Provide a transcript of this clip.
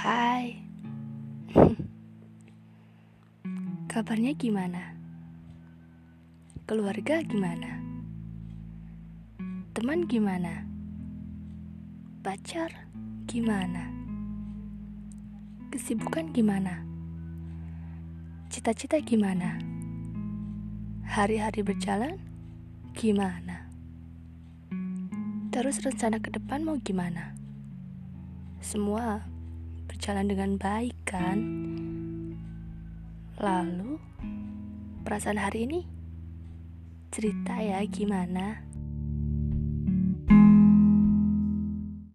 Hai Kabarnya gimana? Keluarga gimana? Teman gimana? Pacar gimana? Kesibukan gimana? Cita-cita gimana? Hari-hari berjalan gimana? Terus rencana ke depan mau gimana? Semua berjalan dengan baik kan? Lalu, perasaan hari ini? Cerita ya gimana?